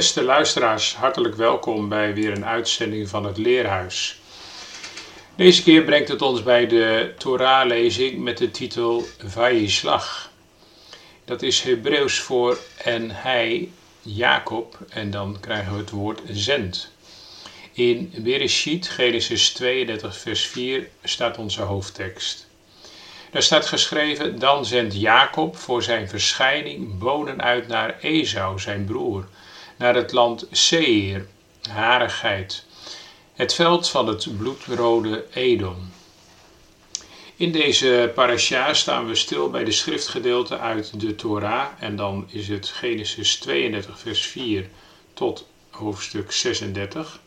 Beste luisteraars, hartelijk welkom bij weer een uitzending van het Leerhuis. Deze keer brengt het ons bij de Torah-lezing met de titel Vayislach. Dat is Hebreeuws voor en hij, Jacob, en dan krijgen we het woord zend. In Bereshit, Genesis 32, vers 4, staat onze hoofdtekst. Daar staat geschreven: Dan zendt Jacob voor zijn verschijning bonen uit naar Esau, zijn broer naar het land Seir, harigheid, het veld van het bloedrode Edom. In deze parasha staan we stil bij de schriftgedeelte uit de Torah en dan is het Genesis 32 vers 4 tot hoofdstuk 36.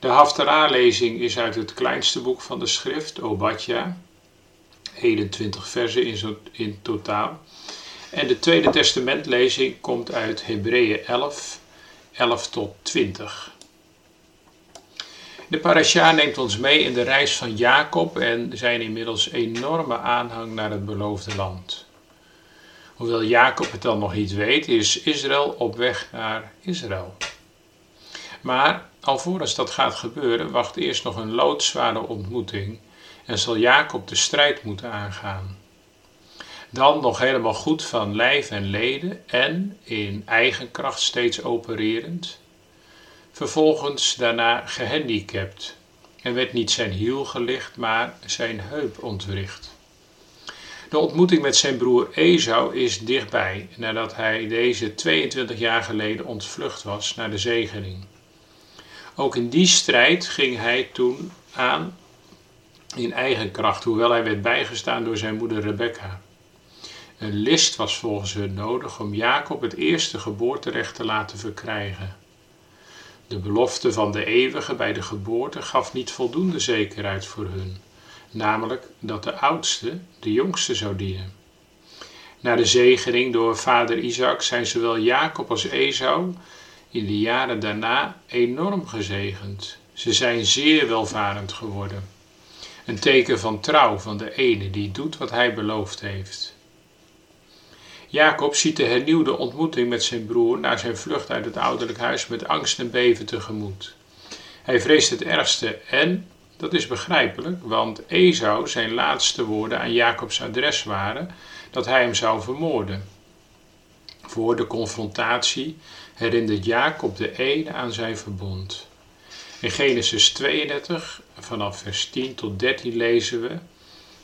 De Haftarah-lezing is uit het kleinste boek van de schrift, Obadja, 21 versen in totaal. En de Tweede Testamentlezing komt uit Hebreeën 11, 11 tot 20. De parasha neemt ons mee in de reis van Jacob en zijn inmiddels enorme aanhang naar het beloofde land. Hoewel Jacob het dan nog niet weet, is Israël op weg naar Israël. Maar alvorens dat gaat gebeuren, wacht eerst nog een loodzware ontmoeting en zal Jacob de strijd moeten aangaan. Dan nog helemaal goed van lijf en leden en in eigen kracht steeds opererend. Vervolgens daarna gehandicapt en werd niet zijn hiel gelicht, maar zijn heup ontwricht. De ontmoeting met zijn broer Esau is dichtbij, nadat hij deze 22 jaar geleden ontvlucht was naar de zegening. Ook in die strijd ging hij toen aan in eigen kracht, hoewel hij werd bijgestaan door zijn moeder Rebecca. Een list was volgens hun nodig om Jacob het eerste geboorterecht te laten verkrijgen. De belofte van de eeuwige bij de geboorte gaf niet voldoende zekerheid voor hun, namelijk dat de oudste de jongste zou dienen. Na de zegening door vader Isaac zijn zowel Jacob als Esau in de jaren daarna enorm gezegend. Ze zijn zeer welvarend geworden. Een teken van trouw van de ene die doet wat hij beloofd heeft. Jacob ziet de hernieuwde ontmoeting met zijn broer na zijn vlucht uit het ouderlijk huis met angst en beven tegemoet. Hij vreest het ergste en, dat is begrijpelijk, want Esau zijn laatste woorden aan Jacobs adres waren dat hij hem zou vermoorden. Voor de confrontatie herinnert Jacob de ene aan zijn verbond. In Genesis 32, vanaf vers 10 tot 13 lezen we: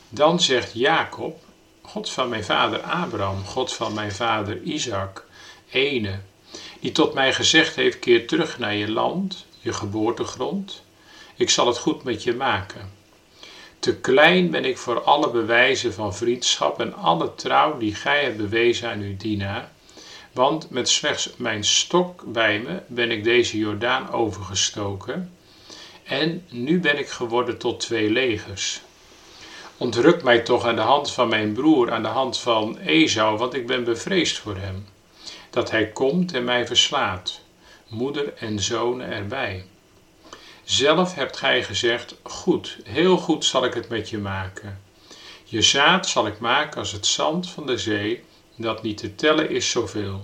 Dan zegt Jacob God van mijn vader Abraham, God van mijn vader Isaac, ene, die tot mij gezegd heeft: keer terug naar je land, je geboortegrond. Ik zal het goed met je maken. Te klein ben ik voor alle bewijzen van vriendschap en alle trouw die gij hebt bewezen aan uw dienaar. Want met slechts mijn stok bij me ben ik deze Jordaan overgestoken. En nu ben ik geworden tot twee legers. Ontruk mij toch aan de hand van mijn broer, aan de hand van Esau, want ik ben bevreesd voor hem. Dat hij komt en mij verslaat, moeder en zonen erbij. Zelf hebt gij gezegd: Goed, heel goed zal ik het met je maken. Je zaad zal ik maken als het zand van de zee, dat niet te tellen is zoveel.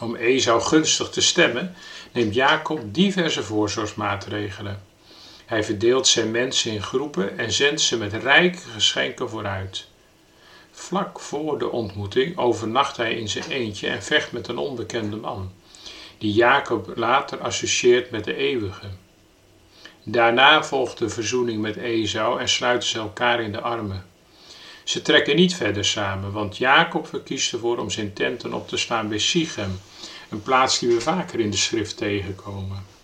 Om Esau gunstig te stemmen, neemt Jacob diverse voorzorgsmaatregelen. Hij verdeelt zijn mensen in groepen en zendt ze met rijke geschenken vooruit. Vlak voor de ontmoeting overnacht hij in zijn eentje en vecht met een onbekende man, die Jacob later associeert met de eeuwige. Daarna volgt de verzoening met Esau en sluiten ze elkaar in de armen. Ze trekken niet verder samen, want Jacob verkiest ervoor om zijn tenten op te slaan bij Sichem, een plaats die we vaker in de schrift tegenkomen.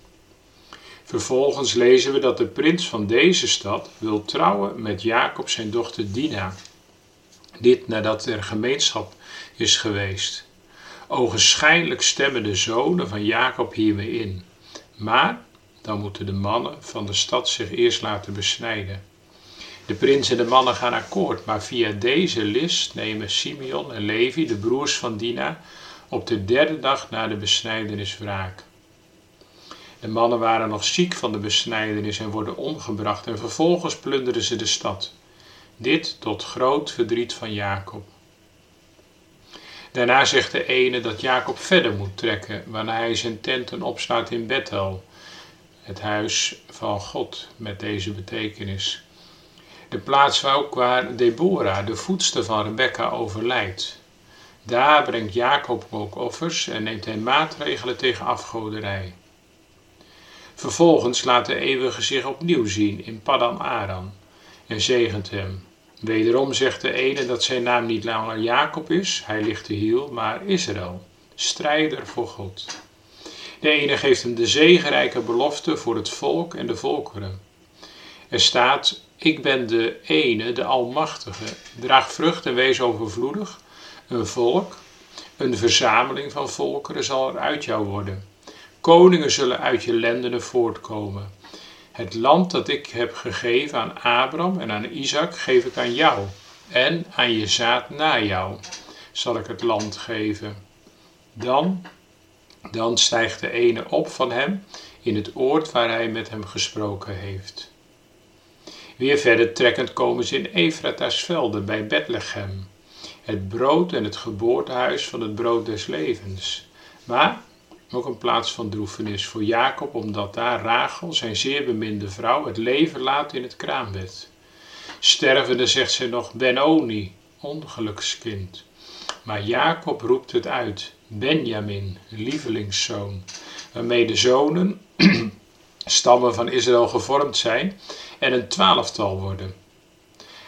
Vervolgens lezen we dat de prins van deze stad wil trouwen met Jacob zijn dochter Dina. Dit nadat er gemeenschap is geweest. Ogenschijnlijk stemmen de zonen van Jacob hiermee in. Maar dan moeten de mannen van de stad zich eerst laten besnijden. De prins en de mannen gaan akkoord, maar via deze list nemen Simeon en Levi, de broers van Dina, op de derde dag na de besnijdenis wraak. De mannen waren nog ziek van de besnijdenis en worden omgebracht en vervolgens plunderen ze de stad. Dit tot groot verdriet van Jacob. Daarna zegt de ene dat Jacob verder moet trekken, wanneer hij zijn tenten opslaat in Bethel, het huis van God met deze betekenis. De plaats ook waar Deborah, de voedster van Rebecca, overlijdt. Daar brengt Jacob ook offers en neemt hij maatregelen tegen afgoderij. Vervolgens laat de eeuwige zich opnieuw zien in Paddan Aram en zegent hem. Wederom zegt de ene dat zijn naam niet langer Jacob is, hij ligt te hiel, maar Israël, strijder voor God. De ene geeft hem de zegenrijke belofte voor het volk en de volkeren. Er staat, ik ben de ene, de Almachtige, draag vrucht en wees overvloedig. Een volk, een verzameling van volkeren zal er uit jou worden. Koningen zullen uit je lendenen voortkomen. Het land dat ik heb gegeven aan Abraham en aan Isaac geef ik aan jou. En aan je zaad na jou zal ik het land geven. Dan, dan stijgt de ene op van hem in het oord waar hij met hem gesproken heeft. Weer verder trekkend komen ze in Efrata's velden bij Bethlehem, het brood en het geboortehuis van het brood des levens. Maar ook een plaats van droefenis voor Jacob, omdat daar Rachel, zijn zeer beminde vrouw, het leven laat in het kraambed. Stervende zegt zij nog Benoni, ongelukskind. Maar Jacob roept het uit, Benjamin, lievelingszoon, waarmee de zonen, stammen van Israël gevormd zijn en een twaalftal worden.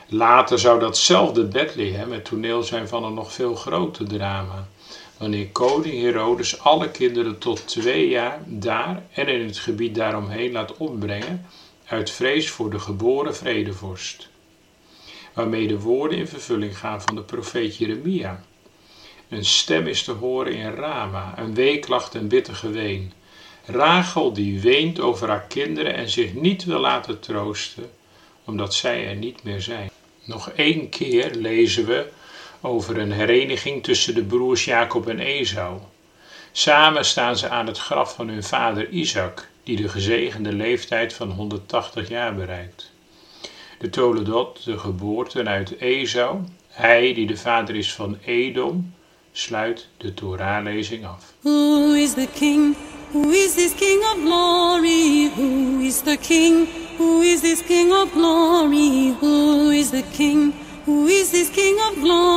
Later zou datzelfde Bethlehem het toneel zijn van een nog veel groter drama wanneer koning Herodes alle kinderen tot twee jaar daar en in het gebied daaromheen laat opbrengen uit vrees voor de geboren vredevorst. Waarmee de woorden in vervulling gaan van de profeet Jeremia. Een stem is te horen in Rama, een weeklacht en bitter geween. Rachel die weent over haar kinderen en zich niet wil laten troosten, omdat zij er niet meer zijn. Nog één keer lezen we over een hereniging tussen de broers Jacob en Esau. Samen staan ze aan het graf van hun vader Isaac, die de gezegende leeftijd van 180 jaar bereikt. De Toledot, de geboorte uit Esau, hij die de vader is van Edom, sluit de Torahlezing af. Who is the king? Who is this king of glory? Who is the king? Who is this king of glory? Who is the king? Who is this King of glory?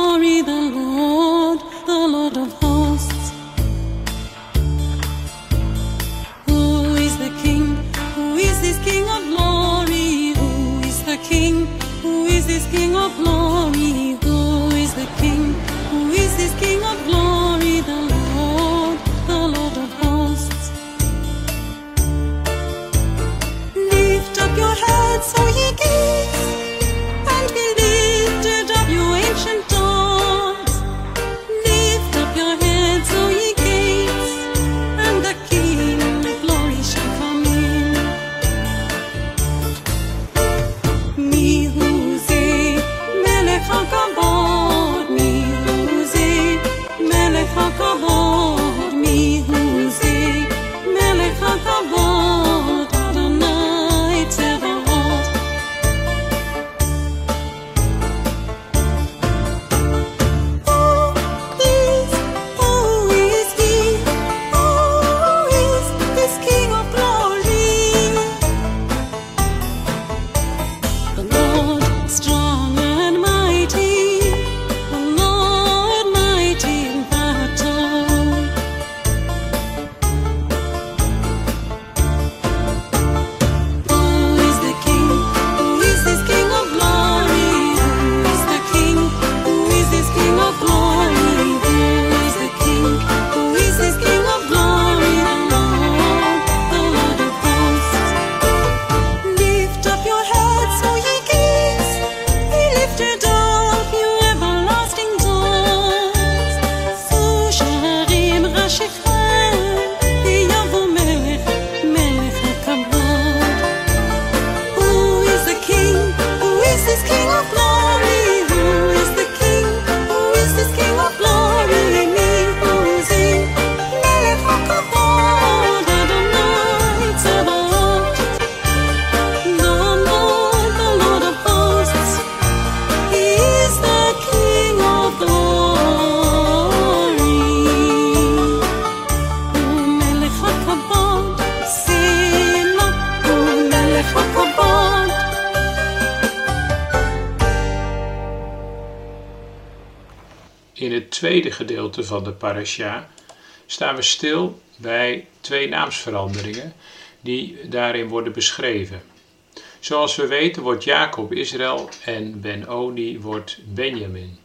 In het tweede gedeelte van de parasha staan we stil bij twee naamsveranderingen die daarin worden beschreven. Zoals we weten wordt Jacob Israël en Ben-Oni wordt Benjamin.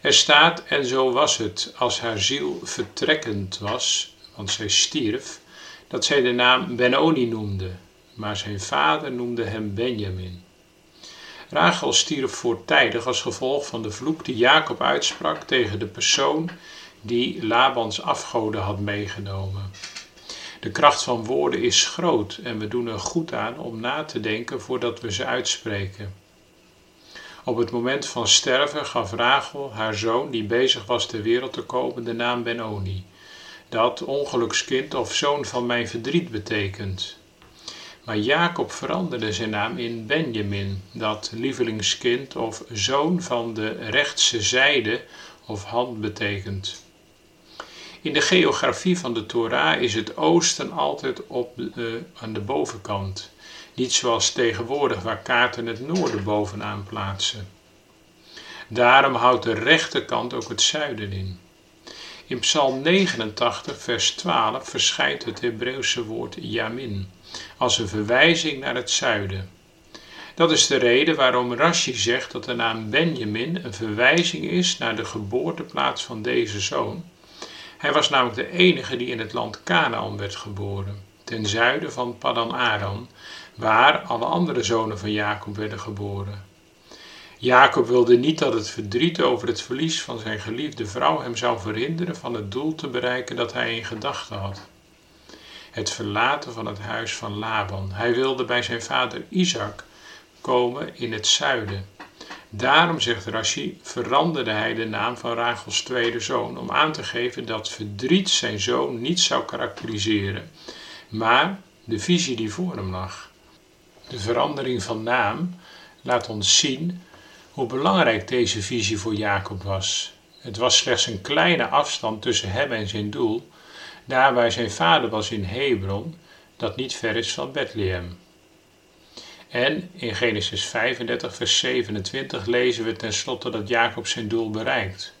Er staat, en zo was het als haar ziel vertrekkend was, want zij stierf, dat zij de naam Benoni noemde, maar zijn vader noemde hem Benjamin. Rachel stierf voortijdig als gevolg van de vloek die Jacob uitsprak tegen de persoon die Labans afgoden had meegenomen. De kracht van woorden is groot en we doen er goed aan om na te denken voordat we ze uitspreken. Op het moment van sterven gaf Rachel haar zoon, die bezig was ter wereld te komen, de naam Benoni, dat ongelukskind of zoon van mijn verdriet betekent. Maar Jacob veranderde zijn naam in Benjamin, dat lievelingskind of zoon van de rechtse zijde of hand betekent. In de geografie van de Torah is het oosten altijd op de, aan de bovenkant. Niet zoals tegenwoordig waar kaarten het noorden bovenaan plaatsen. Daarom houdt de rechterkant ook het zuiden in. In Psalm 89, vers 12 verschijnt het Hebreeuwse woord Yamin als een verwijzing naar het zuiden. Dat is de reden waarom Rashi zegt dat de naam Benjamin een verwijzing is naar de geboorteplaats van deze zoon. Hij was namelijk de enige die in het land Canaan werd geboren, ten zuiden van Padan Aram, waar alle andere zonen van Jacob werden geboren. Jacob wilde niet dat het verdriet over het verlies van zijn geliefde vrouw hem zou verhinderen van het doel te bereiken dat hij in gedachten had. Het verlaten van het huis van Laban. Hij wilde bij zijn vader Isaac komen in het zuiden. Daarom, zegt Rashi, veranderde hij de naam van Rachels tweede zoon om aan te geven dat verdriet zijn zoon niet zou karakteriseren, maar de visie die voor hem lag. De verandering van naam laat ons zien hoe belangrijk deze visie voor Jacob was. Het was slechts een kleine afstand tussen hem en zijn doel, daar waar zijn vader was in Hebron, dat niet ver is van Bethlehem. En in Genesis 35, vers 27 lezen we tenslotte dat Jacob zijn doel bereikt.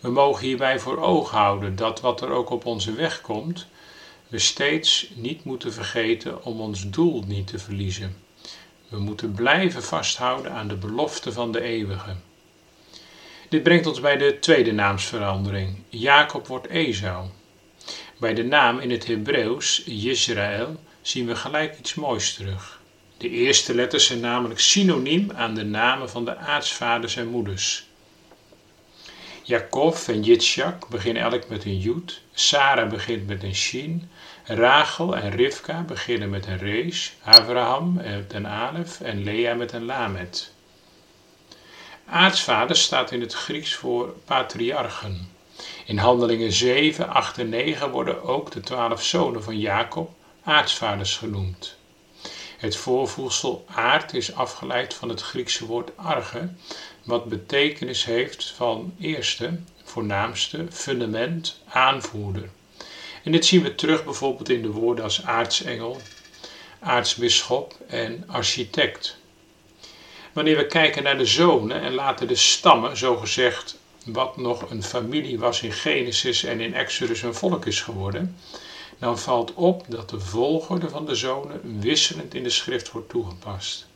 We mogen hierbij voor ogen houden dat wat er ook op onze weg komt, we steeds niet moeten vergeten om ons doel niet te verliezen. We moeten blijven vasthouden aan de belofte van de eeuwige. Dit brengt ons bij de tweede naamsverandering. Jacob wordt Esau. Bij de naam in het Hebreeuws, Israël, zien we gelijk iets moois terug. De eerste letters zijn namelijk synoniem aan de namen van de aartsvaders en moeders. Jacob en Yitzhak beginnen elk met een Jud, Sarah begint met een Shin, Rachel en Rivka beginnen met een Rees, Abraham met een Alef en Lea met een Lamet. Aartsvader staat in het Grieks voor patriarchen. In handelingen 7, 8 en 9 worden ook de twaalf zonen van Jacob aartsvaders genoemd. Het voorvoegsel aard is afgeleid van het Griekse woord arge, wat betekenis heeft van eerste, voornaamste, fundament, aanvoerder. En dit zien we terug bijvoorbeeld in de woorden als aartsengel, aartsbisschop en architect. Wanneer we kijken naar de zonen en laten de stammen, zogezegd wat nog een familie was in Genesis en in Exodus een volk is geworden, dan valt op dat de volgorde van de zonen wisselend in de schrift wordt toegepast.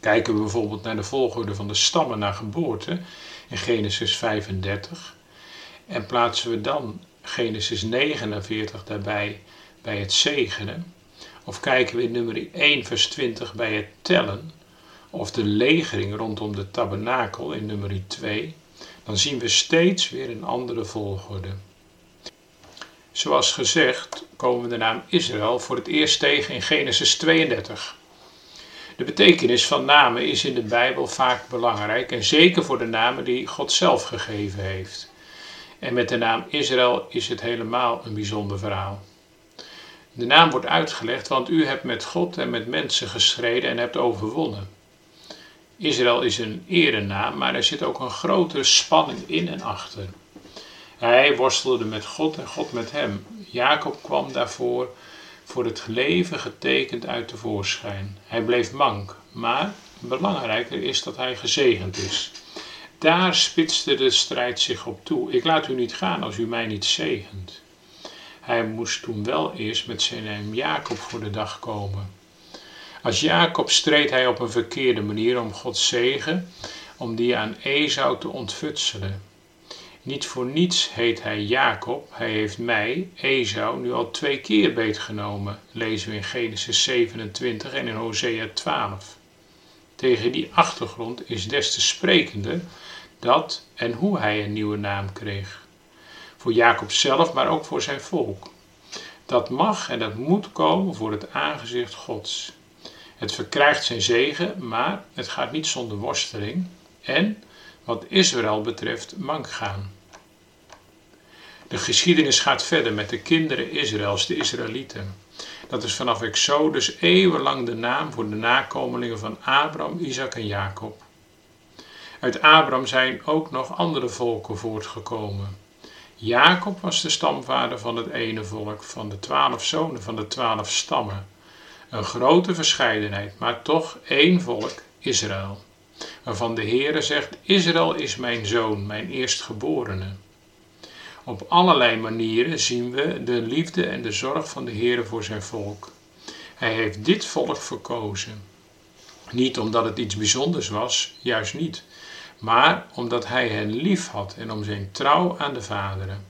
Kijken we bijvoorbeeld naar de volgorde van de stammen naar geboorte in Genesis 35 en plaatsen we dan Genesis 49 daarbij bij het zegenen, of kijken we in nummer 1 vers 20 bij het tellen, of de legering rondom de tabernakel in nummer 2, dan zien we steeds weer een andere volgorde. Zoals gezegd komen we de naam Israël voor het eerst tegen in Genesis 32. De betekenis van namen is in de Bijbel vaak belangrijk en zeker voor de namen die God zelf gegeven heeft. En met de naam Israël is het helemaal een bijzonder verhaal. De naam wordt uitgelegd, want u hebt met God en met mensen gestreden en hebt overwonnen. Israël is een erenaam, maar er zit ook een grotere spanning in en achter. Hij worstelde met God en God met hem. Jacob kwam daarvoor voor het leven getekend uit de voorschijn. Hij bleef mank, maar belangrijker is dat hij gezegend is. Daar spitste de strijd zich op toe. Ik laat u niet gaan als u mij niet zegent. Hij moest toen wel eerst met zijn naam Jacob voor de dag komen. Als Jacob streed hij op een verkeerde manier om Gods zegen, om die aan Esau te ontfutselen. Niet voor niets heet hij Jacob, hij heeft mij, Esau, nu al twee keer beetgenomen, lezen we in Genesis 27 en in Hosea 12. Tegen die achtergrond is des te sprekender dat en hoe hij een nieuwe naam kreeg. Voor Jacob zelf, maar ook voor zijn volk. Dat mag en dat moet komen voor het aangezicht Gods. Het verkrijgt zijn zegen, maar het gaat niet zonder worsteling en, wat Israël betreft, mank gaan. De geschiedenis gaat verder met de kinderen Israëls, de Israëlieten. Dat is vanaf Exodus eeuwenlang de naam voor de nakomelingen van Abraham, Isaac en Jacob. Uit Abraham zijn ook nog andere volken voortgekomen. Jacob was de stamvader van het ene volk, van de twaalf zonen van de twaalf stammen. Een grote verscheidenheid, maar toch één volk, Israël. Waarvan de Heere zegt, Israël is mijn zoon, mijn eerstgeborene. Op allerlei manieren zien we de liefde en de zorg van de Heere voor zijn volk. Hij heeft dit volk verkozen. Niet omdat het iets bijzonders was, juist niet, maar omdat hij hen lief had en om zijn trouw aan de vaderen.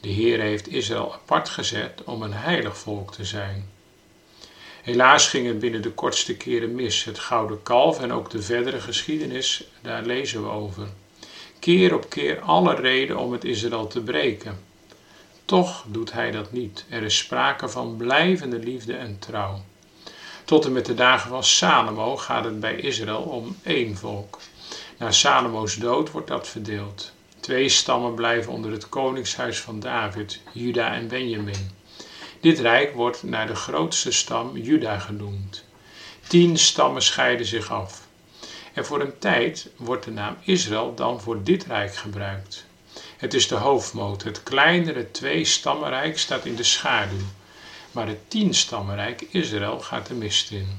De Heer heeft Israël apart gezet om een heilig volk te zijn. Helaas ging het binnen de kortste keren mis. Het gouden kalf en ook de verdere geschiedenis, daar lezen we over. Keer op keer alle reden om het Israël te breken. Toch doet hij dat niet. Er is sprake van blijvende liefde en trouw. Tot en met de dagen van Salomo gaat het bij Israël om één volk. Na Salomo's dood wordt dat verdeeld. Twee stammen blijven onder het koningshuis van David, Juda en Benjamin. Dit rijk wordt naar de grootste stam Juda genoemd. Tien stammen scheiden zich af. En voor een tijd wordt de naam Israël dan voor dit rijk gebruikt. Het is de hoofdmoot. Het kleinere twee-stammenrijk staat in de schaduw. Maar het tien-stammenrijk Israël gaat de mist in.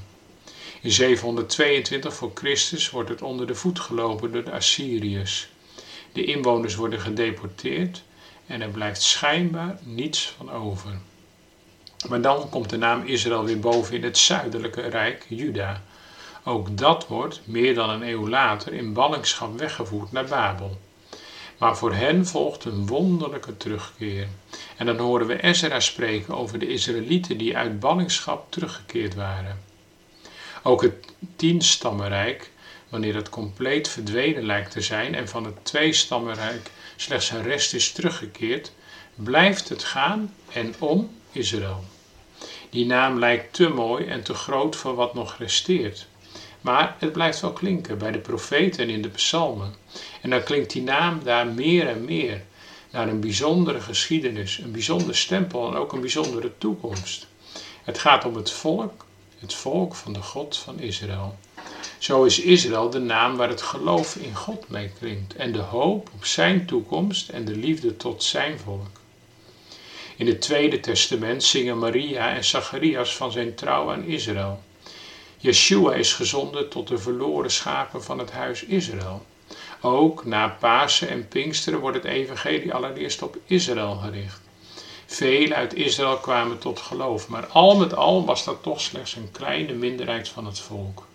In 722 voor Christus wordt het onder de voet gelopen door de Assyriërs. De inwoners worden gedeporteerd en er blijft schijnbaar niets van over. Maar dan komt de naam Israël weer boven in het zuidelijke rijk, Juda. Ook dat wordt, meer dan een eeuw later, in ballingschap weggevoerd naar Babel. Maar voor hen volgt een wonderlijke terugkeer. En dan horen we Ezra spreken over de Israëlieten die uit ballingschap teruggekeerd waren. Ook het tienstammenrijk, wanneer het compleet verdwenen lijkt te zijn en van het tweestammenrijk slechts een rest is teruggekeerd, blijft het gaan en om Israël. Die naam lijkt te mooi en te groot voor wat nog resteert. Maar het blijft wel klinken bij de profeten en in de psalmen. En dan klinkt die naam daar meer en meer naar een bijzondere geschiedenis, een bijzonder stempel en ook een bijzondere toekomst. Het gaat om het volk, het volk van de God van Israël. Zo is Israël de naam waar het geloof in God mee klinkt en de hoop op zijn toekomst en de liefde tot zijn volk. In het Tweede Testament zingen Maria en Zacharias van zijn trouw aan Israël. Yeshua is gezonden tot de verloren schapen van het huis Israël. Ook na Pasen en Pinksteren wordt het evangelie allereerst op Israël gericht. Velen uit Israël kwamen tot geloof, maar al met al was dat toch slechts een kleine minderheid van het volk.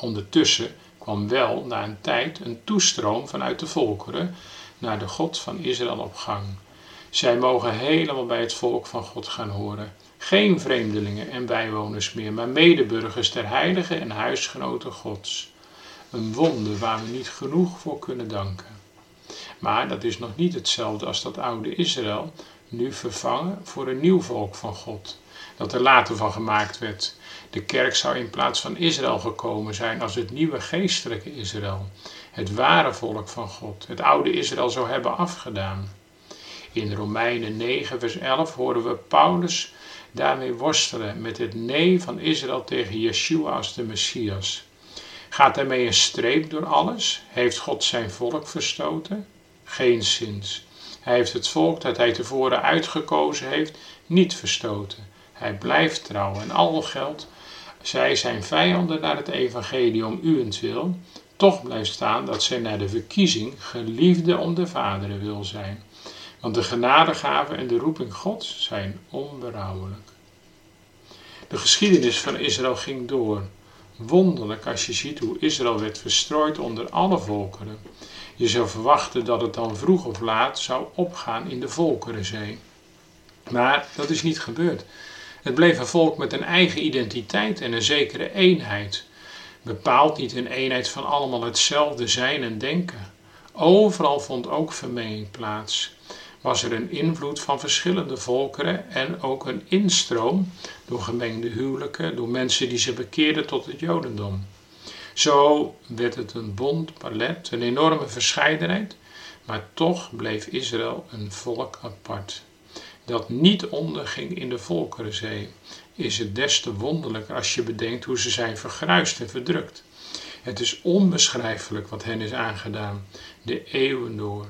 Ondertussen kwam wel na een tijd een toestroom vanuit de volkeren naar de God van Israël op gang. Zij mogen helemaal bij het volk van God gaan horen. Geen vreemdelingen en bijwoners meer, maar medeburgers der heilige en huisgenoten Gods. Een wonder waar we niet genoeg voor kunnen danken. Maar dat is nog niet hetzelfde als dat oude Israël, nu vervangen voor een nieuw volk van God, dat er later van gemaakt werd. De kerk zou in plaats van Israël gekomen zijn als het nieuwe geestelijke Israël, het ware volk van God, het oude Israël zou hebben afgedaan. In Romeinen 9, vers 11 horen we Paulus daarmee worstelen met het nee van Israël tegen Yeshua als de Messias. Gaat daarmee een streep door alles? Heeft God zijn volk verstoten? Geen zins. Hij heeft het volk dat hij tevoren uitgekozen heeft niet verstoten. Hij blijft trouw en al geldt, zij zijn vijanden naar het evangelie om uwentwil, Toch blijft staan dat zij na de verkiezing geliefde om de vaderen wil zijn. Want de genadegave en de roeping Gods zijn onberouwelijk. De geschiedenis van Israël ging door. Wonderlijk als je ziet hoe Israël werd verstrooid onder alle volkeren. Je zou verwachten dat het dan vroeg of laat zou opgaan in de Volkerenzee. Maar dat is niet gebeurd. Het bleef een volk met een eigen identiteit en een zekere eenheid. Bepaald niet een eenheid van allemaal hetzelfde zijn en denken. Overal vond ook vermenging plaats. Was er een invloed van verschillende volkeren en ook een instroom door gemengde huwelijken, door mensen die zich bekeerden tot het Jodendom. Zo werd het een bond palet, een enorme verscheidenheid, maar toch bleef Israël een volk apart. Dat niet onderging in de Volkerenzee, is het des te wonderlijker als je bedenkt hoe ze zijn vergruist en verdrukt. Het is onbeschrijfelijk wat hen is aangedaan, de eeuwen door.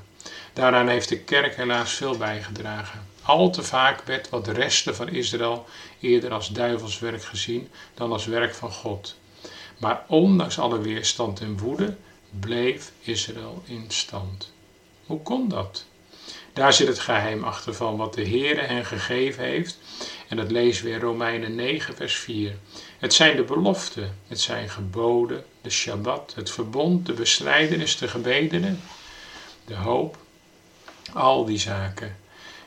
Daaraan heeft de kerk helaas veel bijgedragen. Al te vaak werd wat resten van Israël eerder als duivelswerk gezien dan als werk van God. Maar ondanks alle weerstand en woede bleef Israël in stand. Hoe kon dat? Daar zit het geheim achter van wat de Heere hen gegeven heeft. En dat lezen we in Romeinen 9, vers 4. Het zijn de beloften, het zijn geboden, de Shabbat, het verbond, de bestrijdenis, de gebedenen, de hoop, al die zaken.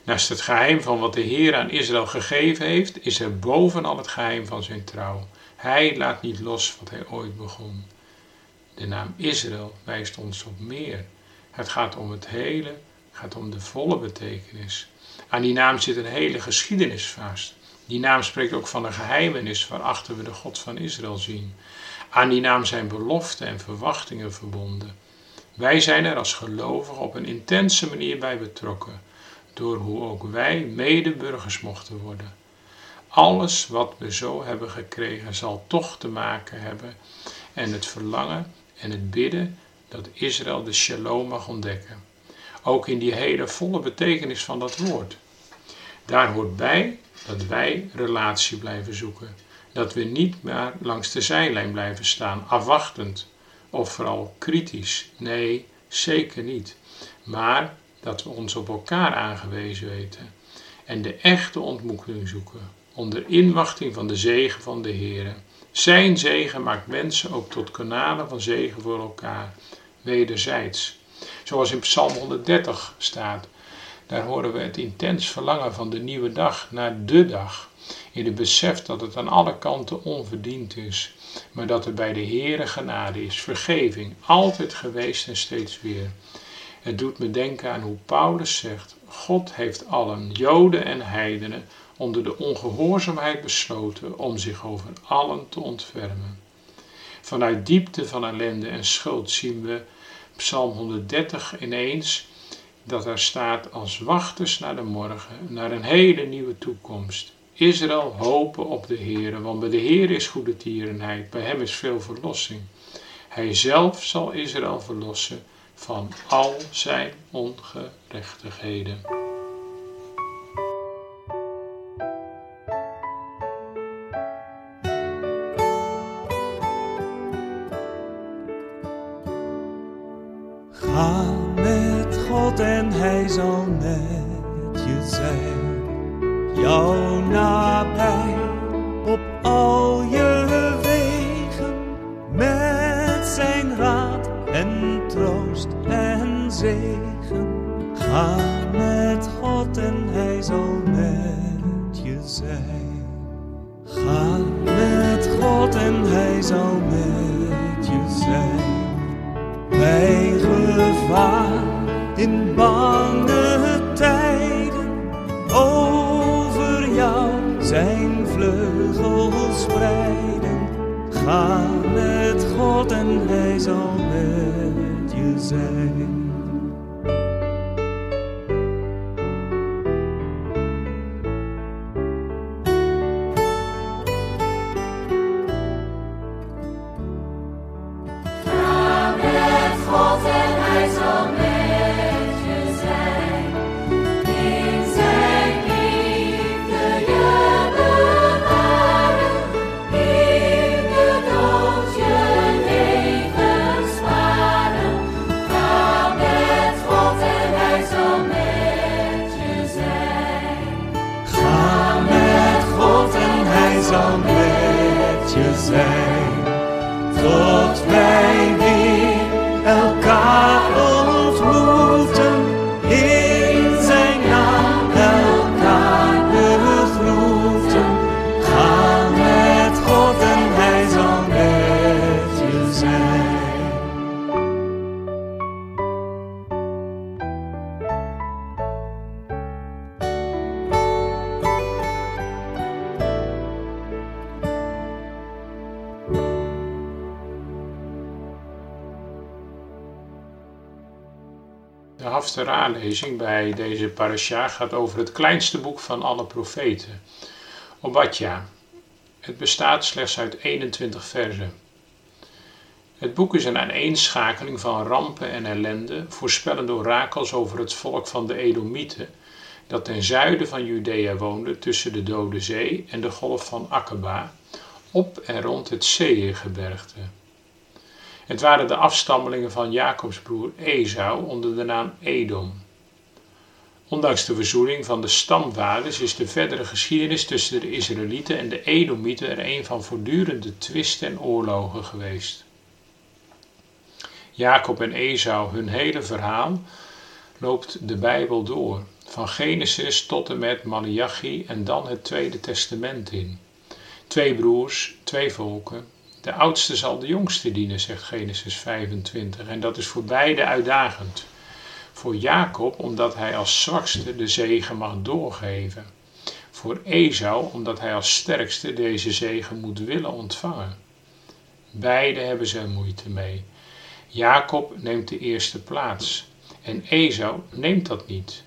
Naast het geheim van wat de Heer aan Israël gegeven heeft, is er bovenal het geheim van zijn trouw. Hij laat niet los wat hij ooit begon. De naam Israël wijst ons op meer. Het gaat om het hele, gaat om de volle betekenis. Aan die naam zit een hele geschiedenis vast. Die naam spreekt ook van een geheimenis waarachter we de God van Israël zien. Aan die naam zijn beloften en verwachtingen verbonden. Wij zijn er als gelovigen op een intense manier bij betrokken, door hoe ook wij medeburgers mochten worden. Alles wat we zo hebben gekregen zal toch te maken hebben en het verlangen en het bidden dat Israël de shalom mag ontdekken. Ook in die hele volle betekenis van dat woord. Daar hoort bij dat wij relatie blijven zoeken. Dat we niet maar langs de zijlijn blijven staan, afwachtend of vooral kritisch. Nee, zeker niet. Maar dat we ons op elkaar aangewezen weten en de echte ontmoeting zoeken onder inwachting van de zegen van de Heer. Zijn zegen maakt mensen ook tot kanalen van zegen voor elkaar, wederzijds. Zoals in Psalm 130 staat. Daar horen we het intens verlangen van de nieuwe dag naar de dag. In het besef dat het aan alle kanten onverdiend is, maar dat er bij de Heere genade is, vergeving, altijd geweest en steeds weer. Het doet me denken aan hoe Paulus zegt: God heeft allen, Joden en heidenen, onder de ongehoorzaamheid besloten om zich over allen te ontfermen. Vanuit diepte van ellende en schuld zien we Psalm 130 ineens dat er staat als wachters naar de morgen, naar een hele nieuwe toekomst. Israël hopen op de Heer, want bij de Heer is goede tierenheid, bij hem is veel verlossing. Hij zelf zal Israël verlossen van al zijn ongerechtigheden. En troost en zegen. Ga met God en hij zal met je zijn. Ga met God en hij zal met je zijn bij gevaar in bange tijden. Over jou zijn vleugels spreiden. Ga met God en hij zal met je zijn. Je zijn. Tot wij weer Haftarah-lezing bij deze parasha gaat over het kleinste boek van alle profeten, Obadja. Het bestaat slechts uit 21 verzen. Het boek is een aaneenschakeling van rampen en ellende, voorspellende orakels over het volk van de Edomieten, dat ten zuiden van Judea woonde tussen de Dode Zee en de golf van Akaba, op en rond het Seirgebergte. Het waren de afstammelingen van Jacobs broer Esau onder de naam Edom. Ondanks de verzoening van de stamvaders is de verdere geschiedenis tussen de Israëlieten en de Edomieten er een van voortdurende twisten en oorlogen geweest. Jacob en Esau, hun hele verhaal, loopt de Bijbel door, van Genesis tot en met Malachi en dan het Tweede Testament in. Twee broers, twee volken, de oudste zal de jongste dienen, zegt Genesis 25. En dat is voor beide uitdagend. Voor Jacob, omdat hij als zwakste de zegen mag doorgeven. Voor Esau, omdat hij als sterkste deze zegen moet willen ontvangen. Beide hebben ze moeite mee. Jacob neemt de eerste plaats en Esau neemt dat niet.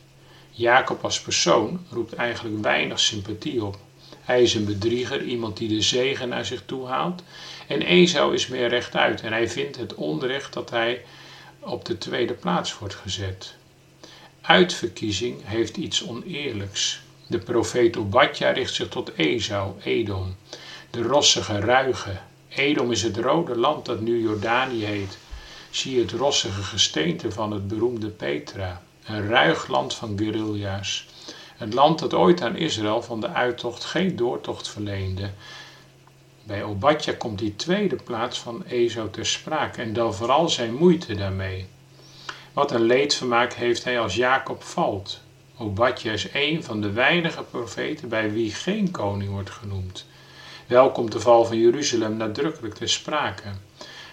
Jacob als persoon roept eigenlijk weinig sympathie op. Hij is een bedrieger, iemand die de zegen naar zich toe haalt. En Esau is meer rechtuit en hij vindt het onrecht dat hij op de tweede plaats wordt gezet. Uitverkiezing heeft iets oneerlijks. De profeet Obadja richt zich tot Esau, Edom, de rossige ruige. Edom is het rode land dat nu Jordanië heet. Zie het rossige gesteente van het beroemde Petra, een ruig land van guerrilla's. Het land dat ooit aan Israël van de uittocht geen doortocht verleende. Bij Obadja komt die tweede plaats van Esau ter sprake en dan vooral zijn moeite daarmee. Wat een leedvermaak heeft hij als Jacob valt. Obadja is een van de weinige profeten bij wie geen koning wordt genoemd. Wel komt de val van Jeruzalem nadrukkelijk ter sprake.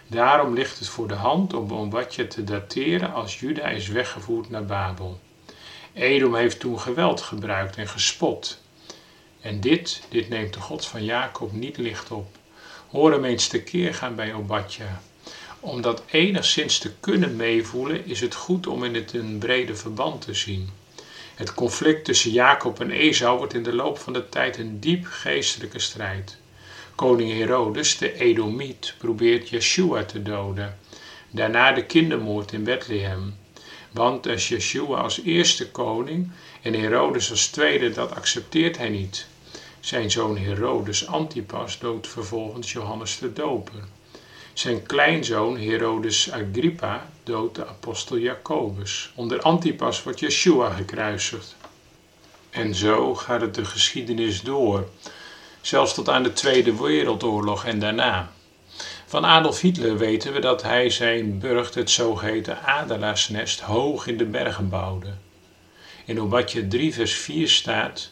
Daarom ligt het voor de hand om Obadja te dateren als Juda is weggevoerd naar Babel. Edom heeft toen geweld gebruikt en gespot. En dit, dit neemt de God van Jacob niet licht op. Hoor hem eens tekeer gaan bij Obadja. Om dat enigszins te kunnen meevoelen, is het goed om in het een brede verband te zien. Het conflict tussen Jacob en Esau wordt in de loop van de tijd een diep geestelijke strijd. Koning Herodes, de Edomiet, probeert Yeshua te doden. Daarna de kindermoord in Bethlehem. Want als Yeshua als eerste koning en Herodes als tweede, dat accepteert hij niet. Zijn zoon Herodes Antipas doodt vervolgens Johannes de Doper. Zijn kleinzoon Herodes Agrippa doodt de apostel Jacobus. Onder Antipas wordt Yeshua gekruisigd. En zo gaat het de geschiedenis door, zelfs tot aan de Tweede Wereldoorlog en daarna. Van Adolf Hitler weten we dat hij zijn burcht, het zogeheten Adelaarsnest, hoog in de bergen bouwde. In Obadja 3 vers 4 staat,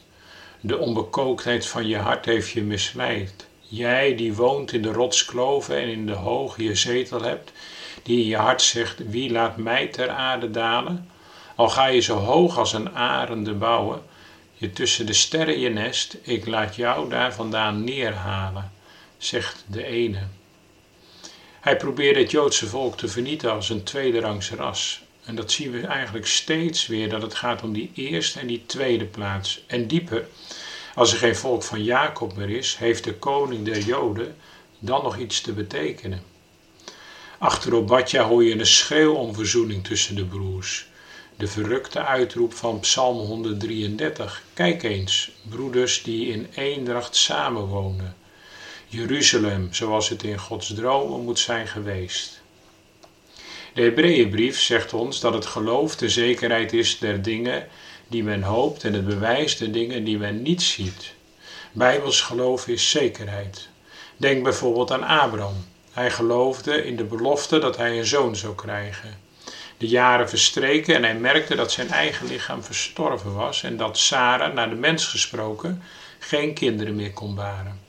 de onbekooktheid van je hart heeft je misleid. Jij die woont in de rotskloven en in de hoog je zetel hebt, die in je hart zegt, wie laat mij ter aarde dalen? Al ga je zo hoog als een arende bouwen, je tussen de sterren je nest, ik laat jou daar vandaan neerhalen, zegt de ene. Hij probeerde het Joodse volk te vernietigen als een tweederangs ras. En dat zien we eigenlijk steeds weer, dat het gaat om die eerste en die tweede plaats. En dieper, als er geen volk van Jacob meer is, heeft de koning der Joden dan nog iets te betekenen. Achter Obadja hoor je een schreeuw om verzoening tussen de broers. De verrukte uitroep van Psalm 133. Kijk eens, broeders die in eendracht samenwonen. Jeruzalem, zoals het in Gods dromen moet zijn geweest. De Hebreeënbrief zegt ons dat het geloof de zekerheid is der dingen die men hoopt en het bewijs der dingen die men niet ziet. Bijbels geloof is zekerheid. Denk bijvoorbeeld aan Abraham. Hij geloofde in de belofte dat hij een zoon zou krijgen. De jaren verstreken en hij merkte dat zijn eigen lichaam verstorven was en dat Sarah, naar de mens gesproken, geen kinderen meer kon baren.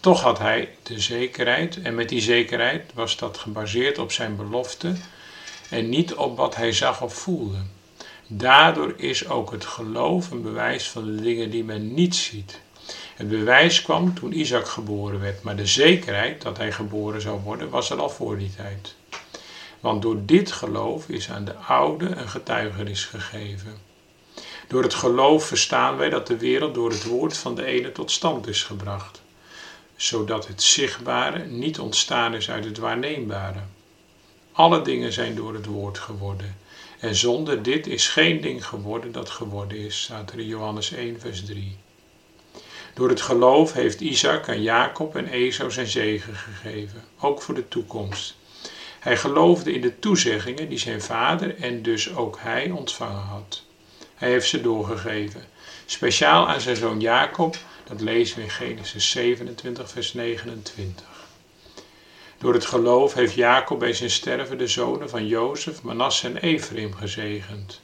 Toch had hij de zekerheid en met die zekerheid was dat gebaseerd op zijn belofte en niet op wat hij zag of voelde. Daardoor is ook het geloof een bewijs van de dingen die men niet ziet. Het bewijs kwam toen Isaac geboren werd, maar de zekerheid dat hij geboren zou worden was er al voor die tijd. Want door dit geloof is aan de oude een getuigenis gegeven. Door het geloof verstaan wij dat de wereld door het woord van de ene tot stand is gebracht, zodat het zichtbare niet ontstaan is uit het waarneembare. Alle dingen zijn door het woord geworden. En zonder dit is geen ding geworden dat geworden is, staat in Johannes 1, vers 3. Door het geloof heeft Isaac aan Jacob en Esau zijn zegen gegeven, ook voor de toekomst. Hij geloofde in de toezeggingen die zijn vader en dus ook hij ontvangen had. Hij heeft ze doorgegeven, speciaal aan zijn zoon Jacob, dat lezen we in Genesis 27, vers 29. Door het geloof heeft Jacob bij zijn sterven de zonen van Jozef, Manasse en Ephraim gezegend.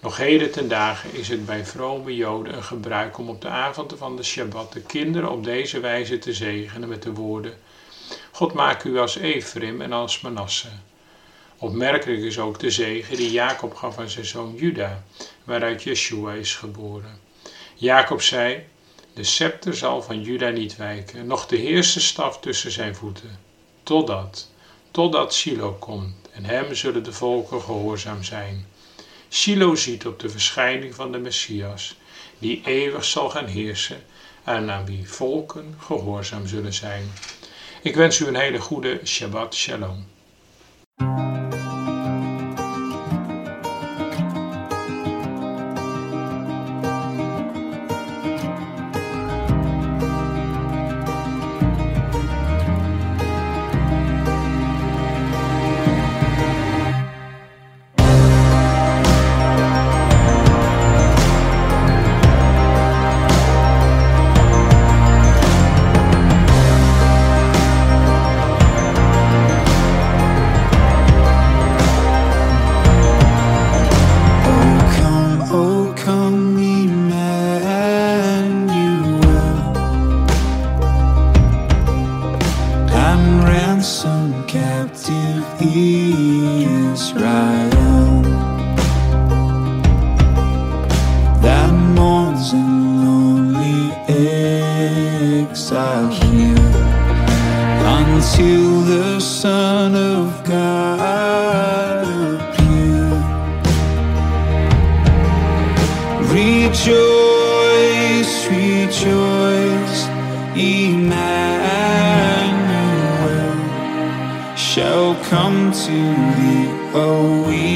Nog heden ten dagen is het bij vrome Joden een gebruik om op de avond van de Shabbat de kinderen op deze wijze te zegenen met de woorden: God maak u als Ephraim en als Manasse. Opmerkelijk is ook de zegen die Jacob gaf aan zijn zoon Juda, waaruit Yeshua is geboren. Jacob zei: De scepter zal van Juda niet wijken, noch de heerste staf tussen zijn voeten, totdat, totdat Silo komt, en hem zullen de volken gehoorzaam zijn. Silo ziet op de verschijning van de Messias, die eeuwig zal gaan heersen en aan wie volken gehoorzaam zullen zijn. Ik wens u een hele goede Shabbat Shalom. Emmanuel shall come to thee, O Israel.